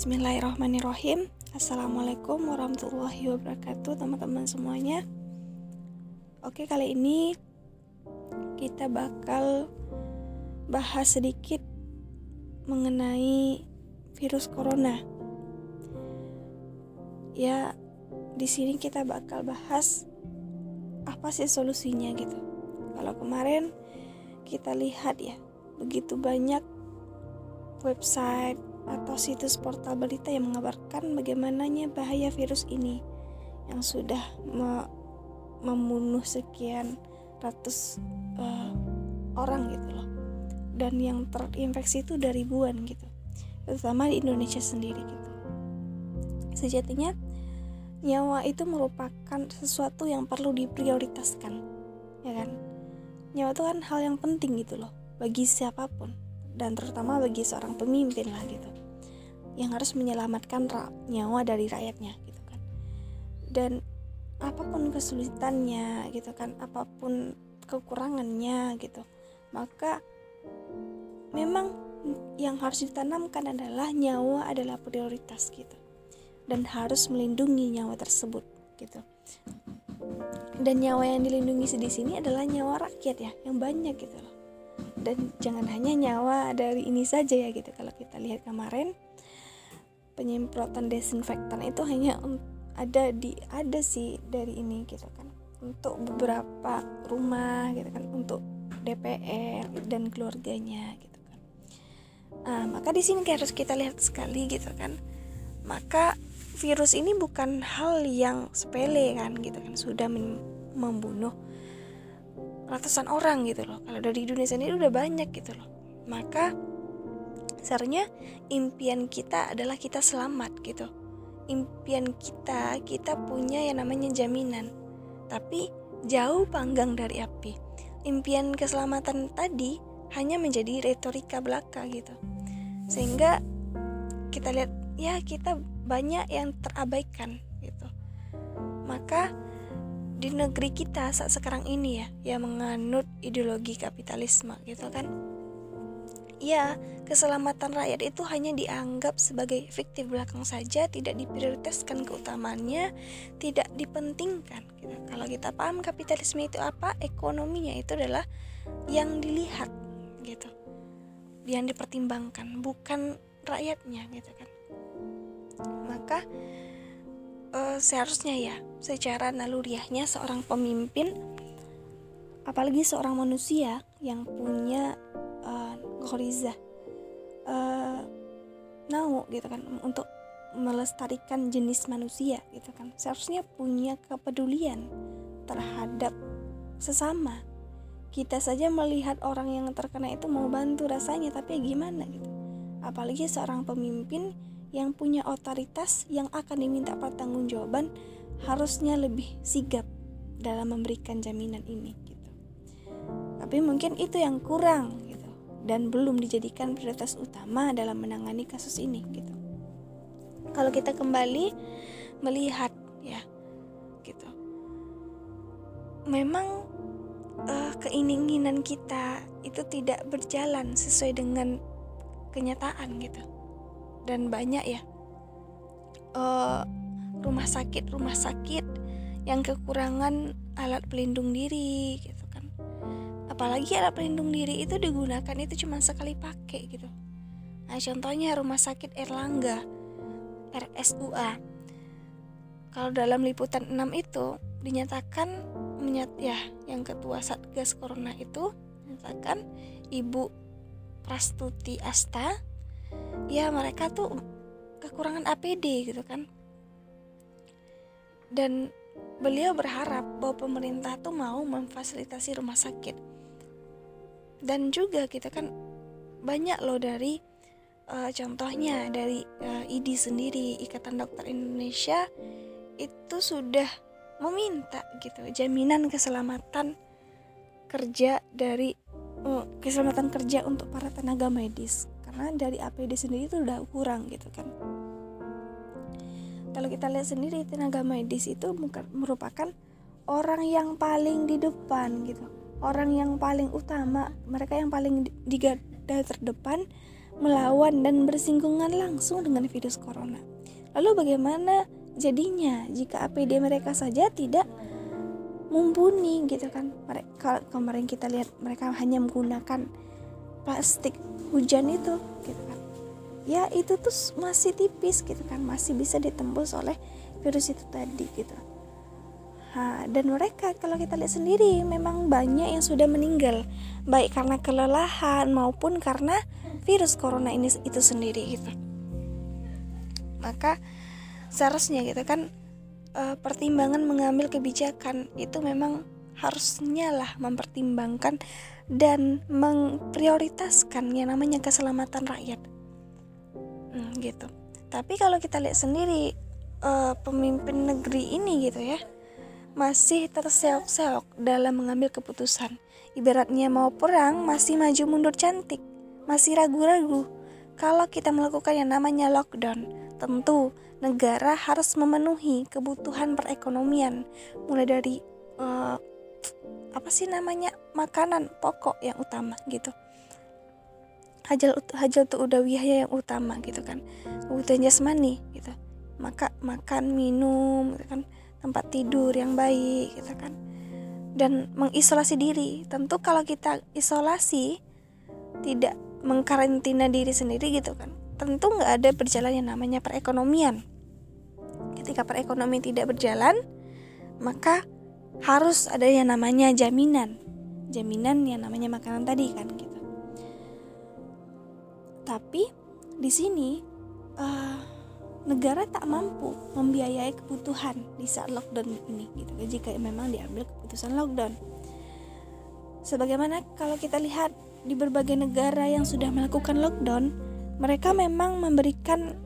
Bismillahirrahmanirrahim. Assalamualaikum warahmatullahi wabarakatuh Teman-teman semuanya. Oke kali ini Kita bakal Bahas sedikit Mengenai Virus corona. Ya di sini kita bakal bahas Apa sih solusinya gitu. Kalau kemarin Kita lihat ya Begitu banyak Website atau situs portal berita yang mengabarkan bagaimananya bahaya virus ini yang sudah me membunuh sekian ratus uh, orang gitu loh. Dan yang terinfeksi itu dari ribuan gitu. Terutama di Indonesia sendiri gitu. Sejatinya nyawa itu merupakan sesuatu yang perlu diprioritaskan ya kan? Nyawa itu kan hal yang penting gitu loh bagi siapa pun dan terutama bagi seorang pemimpin lah gitu. Yang harus menyelamatkan nyawa dari rakyatnya gitu kan. Dan apa pun kesulitannya gitu kan apa pun kekurangannya gitu maka memang yang harus ditanamkan adalah nyawa adalah prioritas gitu. Dan harus melindungi nyawa tersebut gitu. Dan nyawa yang dilindungi di sini adalah nyawa rakyat ya yang banyak gitu loh dan jangan hanya nyawa dari ini saja ya gitu. Kalau kita lihat kemarin penyemprotan desinfektan itu hanya ada di ada sih dari ini gitu kan. Untuk beberapa rumah gitu kan untuk DPR dan keluarganya gitu kan. Nah, maka di sini harus kita lihat sekali gitu kan. Maka virus ini bukan hal yang sepele kan gitu kan sudah membunuh ratusan orang gitu loh. Kalau dari dunia sendiri udah banyak gitu loh. Maka seharusnya impian kita adalah kita selamat gitu. Impian kita kita punya yang namanya jaminan. Tapi jauh panggang dari api. Impian keselamatan tadi hanya menjadi retorika belaka gitu. Sehingga kita lihat ya kita banyak yang terabaikan gitu. Maka di negeri kita saat sekarang ini ya yang menganut ideologi kapitalisme gitu kan. Ya keselamatan rakyat itu hanya dianggap sebagai fiktif belakang saja tidak diprioritaskan keutamaannya tidak dipentingkan gitu. kalau kita paham kapitalisme itu apa ekonominya itu adalah yang dilihat gitu. Yang dipertimbangkan bukan rakyatnya gitu kan. Maka uh, seharusnya ya secara naluriahnya seorang pemimpin apalagi seorang manusia yang punya uh, goriza uh, nau gitu kan untuk melestarikan jenis manusia gitu kan. Seharusnya punya kepedulian terhadap sesama. Kita saja melihat orang yang terkena itu mau bantu rasanya tapi gimana gitu. Apalagi seorang pemimpin yang punya otoritas yang akan diminta pertanggungjawaban harusnya lebih sigap dalam memberikan jaminan ini gitu. Tapi mungkin itu yang kurang gitu dan belum dijadikan prioritas utama dalam menangani kasus ini gitu. Kalau kita kembali melihat ya gitu. Memang uh, keinginan kita itu tidak berjalan sesuai dengan kenyataan gitu dan banyak ya. Uh, rumah sakit rumah sakit yang kekurangan alat pelindung diri gitu kan. Apalagi alat pelindung diri itu digunakan itu cuma sekali pakai gitu. Nah contohnya rumah sakit Erlangga RSUA kalau dalam liputan 6 itu dinyatakan menyat ya yang ketua Satgas Corona itu menyatakan Ibu Prastuti Asta ya mereka tuh kekurangan APD gitu kan. Dan beliau berharap bahwa pemerintah tuh mau memfasilitasi rumah sakit. Dan juga kita kan banyak loh dari uh, contohnya dari uh, IDI sendiri Ikatan Dokter Indonesia itu sudah meminta gitu jaminan keselamatan kerja dari uh, keselamatan kerja untuk para tenaga medis dari APD sendiri itu udah kurang gitu kan kalau kita lihat sendiri tenaga medis itu merupakan orang yang paling di depan gitu orang yang paling utama mereka yang paling di garda terdepan melawan dan bersinggungan langsung dengan virus corona. Lalu bagaimana jadinya jika APD mereka saja tidak mumpuni gitu kan? Mereka kemarin kita lihat mereka hanya menggunakan plastik hujan itu gitu kan. Ya itu tuh masih tipis gitu kan, masih bisa ditembus oleh virus itu tadi gitu. Ha, dan mereka kalau kita lihat sendiri memang banyak yang sudah meninggal baik karena kelelahan maupun karena virus corona ini itu sendiri gitu. Maka seharusnya gitu kan e, pertimbangan mengambil kebijakan itu memang harusnya lah mempertimbangkan dan memprioritaskan yang namanya keselamatan rakyat. Hmm, gitu. Tapi kalau kita lihat sendiri e, pemimpin negeri ini gitu ya masih terseok-seok dalam mengambil keputusan. Ibaratnya mau perang masih maju mundur cantik, masih ragu-ragu. Kalau kita melakukan yang namanya lockdown, tentu negara harus memenuhi kebutuhan perekonomian, mulai dari uh, apa sih namanya makanan pokok yang utama gitu. Hajal hajal tuh udah wiyah yang utama gitu kan, kebutuhan jasmani gitu. Maka makan minum gitu kan. Tempat tidur yang baik gitu kan. Dan mengisolasi diri. Tentu kalau kita isolasi tidak mengkarantina diri sendiri gitu kan. Tentu nggak ada berjalan yang namanya perekonomian. Ketika perekonomian tidak berjalan maka harus ada yang namanya jaminan. Jaminan yang namanya makanan tadi kan gitu. Tapi di sini uh, negara tak mampu membiayai kebutuhan di saat lockdown ini gitu. Jika memang diambil keputusan lockdown. Sebagaimana kalau kita lihat di berbagai negara yang sudah melakukan lockdown mereka memang memberikan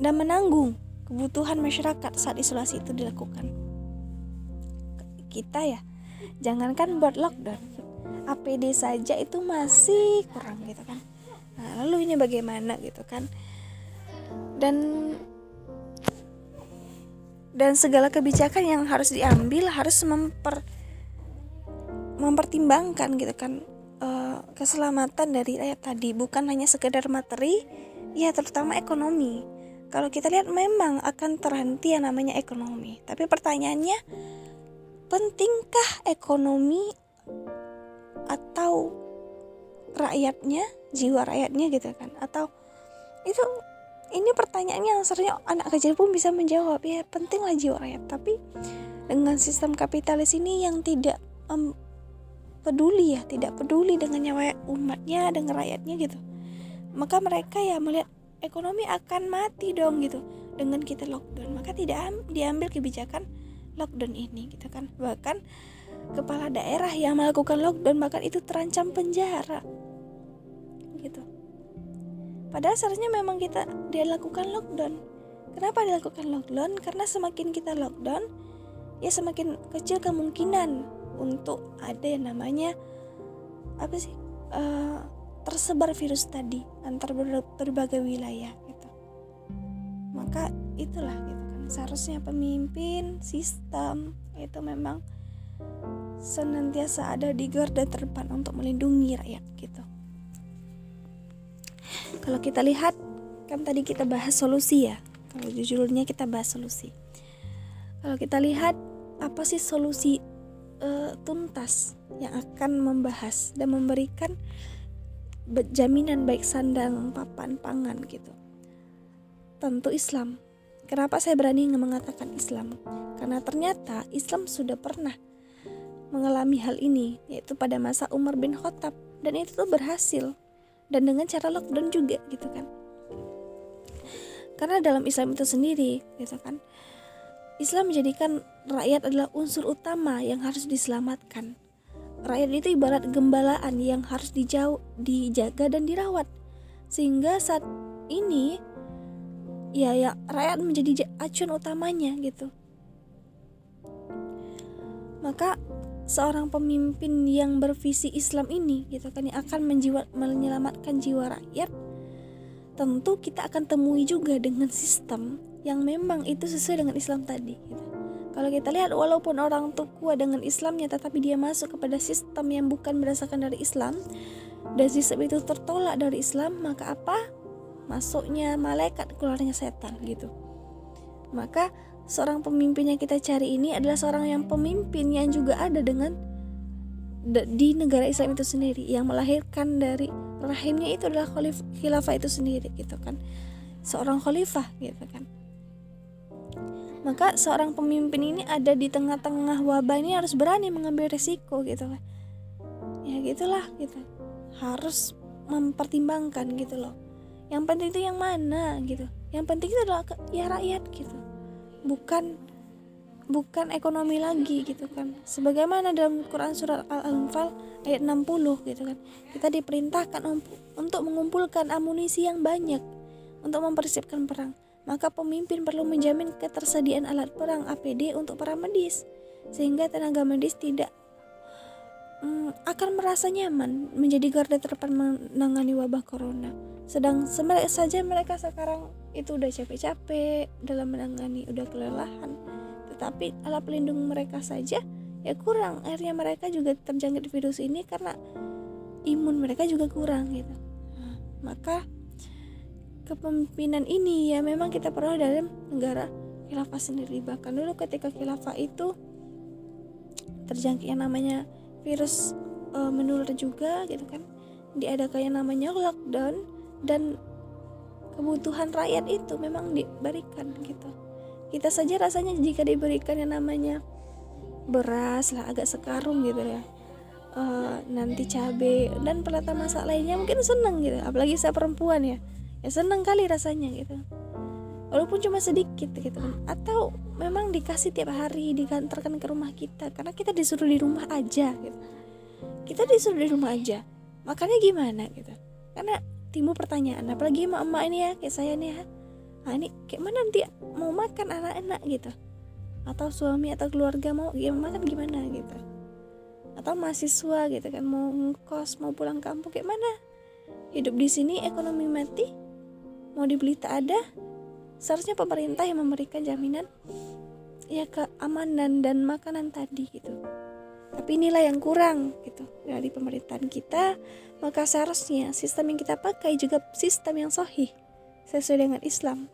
dan menanggung kebutuhan masyarakat saat isolasi itu dilakukan kita ya. Jangankan buat lockdown. APD saja itu masih kurang gitu kan. Nah lalu ini bagaimana gitu kan. Dan dan segala kebijakan yang harus diambil harus memper mempertimbangkan gitu kan. Uh, keselamatan dari rakyat tadi bukan hanya sekedar materi ya terutama ekonomi. Kalau kita lihat memang akan terhenti yang namanya ekonomi. Tapi pertanyaannya pentingkah ekonomi atau rakyatnya jiwa rakyatnya gitu kan? Atau itu ini pertanyaan yang anak kecil pun bisa menjawab ya pentinglah jiwa rakyat. Tapi dengan sistem kapitalis ini yang tidak um, peduli ya tidak peduli dengan nyawa umatnya dengan rakyatnya gitu maka mereka ya melihat ekonomi akan mati dong gitu dengan kita lockdown. Maka tidak diambil kebijakan lockdown ini gitu kan bahkan kepala daerah yang melakukan lockdown bahkan itu terancam penjara gitu Padahal seharusnya memang kita dia lakukan lockdown. Kenapa dilakukan lockdown? Karena semakin kita lockdown, ya semakin kecil kemungkinan untuk ada yang namanya apa sih uh, tersebar virus tadi antar berbagai wilayah gitu. Maka itulah gitu seharusnya pemimpin sistem itu memang senantiasa ada di garda terdepan untuk melindungi rakyat gitu. Kalau kita lihat kan tadi kita bahas solusi ya. Kalau jujurnya kita bahas solusi. Kalau kita lihat apa sih solusi uh, tuntas yang akan membahas dan memberikan jaminan baik sandang papan pangan gitu. Tentu Islam. Kenapa saya berani mengatakan Islam? Karena ternyata Islam sudah pernah mengalami hal ini yaitu pada masa Umar bin Khattab. Dan itu tuh berhasil. Dan dengan cara lockdown juga gitu kan. Karena dalam Islam itu sendiri gitu kan Islam menjadikan rakyat adalah unsur utama yang harus diselamatkan. Rakyat itu ibarat gembalaan yang harus dijauh dijaga dan dirawat. Sehingga saat ini ya ya rakyat menjadi acuan utamanya gitu maka seorang pemimpin yang bervisi Islam ini gitu kan yang akan menjiwa, menyelamatkan jiwa rakyat tentu kita akan temui juga dengan sistem yang memang itu sesuai dengan Islam tadi gitu. Kalau kita lihat walaupun orang kuat dengan Islamnya tetapi dia masuk kepada sistem yang bukan berdasarkan dari Islam dan sistem itu tertolak dari Islam maka apa masuknya malaikat keluarnya setan gitu. Maka seorang pemimpin yang kita cari ini adalah seorang yang pemimpin yang juga ada dengan di negara Islam itu sendiri. Yang melahirkan dari rahimnya itu adalah khilafah itu sendiri gitu kan. Seorang khalifah gitu kan. Maka seorang pemimpin ini ada di tengah-tengah wabah ini harus berani mengambil resiko gitu kan. Ya gitulah gitu. Harus mempertimbangkan gitu loh yang penting itu yang mana gitu. Yang penting itu adalah ya rakyat gitu. Bukan bukan ekonomi lagi gitu kan. Sebagaimana dalam Quran surat Al-Anfal ayat 60 gitu kan. Kita diperintahkan untuk mengumpulkan amunisi yang banyak untuk mempersiapkan perang. Maka pemimpin perlu menjamin ketersediaan alat perang APD untuk para medis. Sehingga tenaga medis tidak um, akan merasa nyaman menjadi garda terdepan menangani wabah corona. Sedang saja mereka sekarang itu udah capek-capek dalam menangani udah kelelahan. Tetapi alat pelindung mereka saja ya kurang. Akhirnya mereka juga terjangkit virus ini karena imun mereka juga kurang gitu. Maka kepemimpinan ini ya memang kita perlu dalam negara khilafah sendiri. Bahkan dulu ketika khilafah itu terjangkit yang namanya virus e, menular juga gitu kan. Diadakan yang namanya lockdown dan kebutuhan rakyat itu memang diberikan gitu. Kita saja rasanya jika diberikan yang namanya beras lah agak sekarung gitu ya. Uh, nanti cabai dan pelata masak lainnya mungkin seneng gitu. Apalagi saya perempuan ya. Ya seneng kali rasanya gitu walaupun cuma sedikit gitu kan. Atau memang dikasih tiap hari digantarkan ke rumah kita. Karena kita disuruh di rumah aja gitu. Kita disuruh di rumah aja. Makanya gimana gitu. Karena timbul pertanyaan apalagi emak-emak ini ya? Kayak saya nih ya? Nah ini kayak mana nanti mau makan anak-anak gitu? Atau suami atau keluarga mau gimana makan gimana gitu. Atau mahasiswa gitu kan mau ngekos mau pulang kampung kayak mana? Hidup di sini ekonomi mati mau dibeli tak ada seharusnya pemerintah yang memberikan jaminan ya keamanan dan makanan tadi gitu. Tapi inilah yang kurang gitu dari pemerintahan kita. Maka seharusnya sistem yang kita pakai juga sistem yang sahih sesuai dengan Islam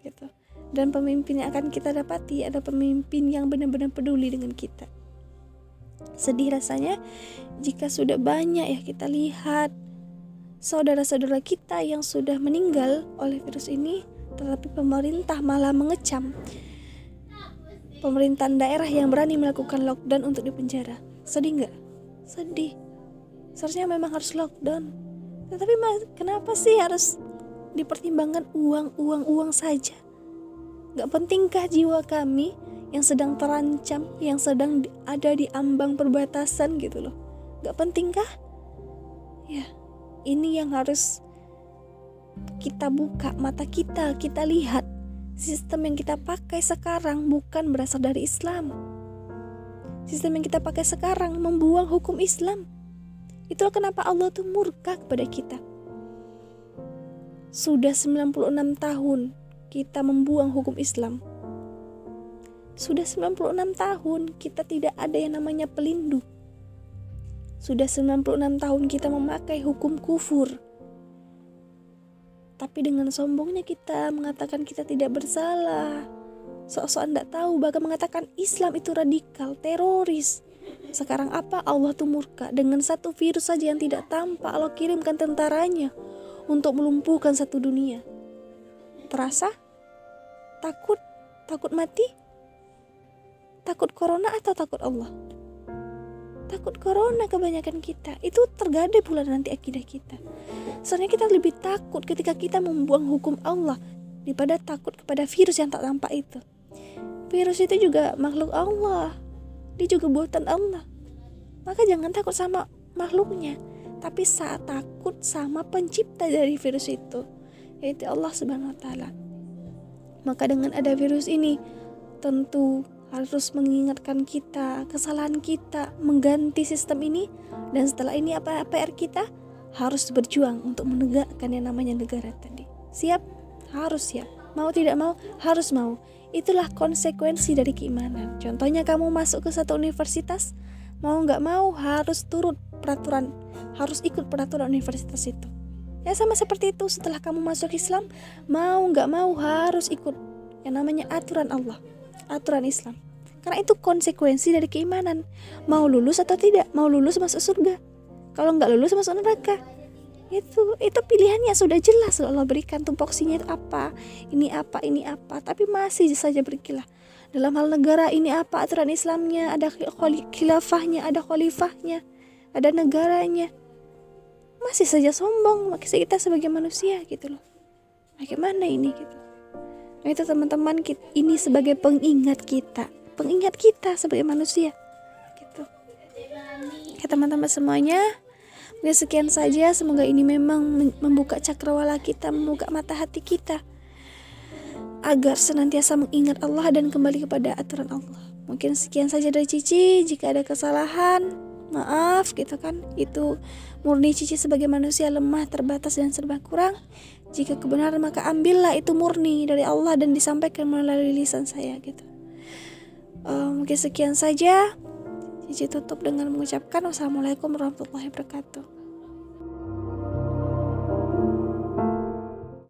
gitu. Dan pemimpin yang akan kita dapati ada pemimpin yang benar-benar peduli dengan kita. Sedih rasanya jika sudah banyak ya kita lihat saudara-saudara kita yang sudah meninggal oleh virus ini tetapi pemerintah malah mengecam pemerintahan daerah yang berani melakukan lockdown untuk dipenjara sedih nggak sedih seharusnya memang harus lockdown tetapi kenapa sih harus dipertimbangkan uang, uang, uang saja. Gak pentingkah jiwa kami yang sedang terancam, yang sedang ada di ambang perbatasan gitu loh. Gak pentingkah? Ya, ini yang harus kita buka mata kita, kita lihat sistem yang kita pakai sekarang bukan berasal dari Islam. Sistem yang kita pakai sekarang membuang hukum Islam. Itulah kenapa Allah tuh murka kepada kita sudah 96 tahun kita membuang hukum Islam. Sudah 96 tahun kita tidak ada yang namanya pelindung. Sudah 96 tahun kita memakai hukum kufur. Tapi dengan sombongnya kita mengatakan kita tidak bersalah. Sok-sok tidak tahu bahkan mengatakan Islam itu radikal, teroris. Sekarang apa Allah tuh murka dengan satu virus saja yang tidak tampak Allah kirimkan tentaranya untuk melumpuhkan satu dunia. Terasa? Takut? Takut mati? Takut corona atau takut Allah? Takut corona kebanyakan kita. Itu tergadai pula nanti akidah kita. Soalnya kita lebih takut ketika kita membuang hukum Allah daripada takut kepada virus yang tak tampak itu. Virus itu juga makhluk Allah. Dia juga buatan Allah. Maka jangan takut sama makhluknya tapi saat takut sama pencipta dari virus itu yaitu Allah Subhanahu wa taala. Maka dengan ada virus ini tentu harus mengingatkan kita kesalahan kita mengganti sistem ini dan setelah ini apa PR kita harus berjuang untuk menegakkan yang namanya negara tadi. Siap? Harus siap. Mau tidak mau harus mau. Itulah konsekuensi dari keimanan. Contohnya kamu masuk ke satu universitas, mau nggak mau harus turut peraturan harus ikut peraturan universitas itu ya sama seperti itu setelah kamu masuk Islam mau nggak mau harus ikut yang namanya aturan Allah aturan Islam. Karena itu konsekuensi dari keimanan. Mau lulus atau tidak mau lulus masuk surga. Kalau nggak lulus masuk neraka. Itu itu pilihannya sudah jelas Allah berikan. Tupoksinya itu apa? Ini apa ini apa? Tapi masih saja berkilah. Dalam hal negara ini apa aturan Islamnya? Ada khilafahnya ada khalifahnya ada negaranya. Masih saja sombong kita sebagai manusia gitu loh. Bagaimana ini gitu nah itu teman-teman ini sebagai pengingat kita. Pengingat kita sebagai manusia. Gitu. Ya teman-teman semuanya. Mungkin sekian saja, semoga ini memang membuka cakrawala kita, membuka mata hati kita. Agar senantiasa mengingat Allah dan kembali kepada aturan Allah. Mungkin sekian saja dari Cici, jika ada kesalahan, maaf gitu kan. Itu murni Cici sebagai manusia lemah, terbatas dan serba kurang. Jika kebenaran maka ambillah itu murni dari Allah dan disampaikan melalui lisan saya gitu. Uh, mungkin sekian saja. Cici tutup dengan mengucapkan wassalamualaikum warahmatullahi wabarakatuh.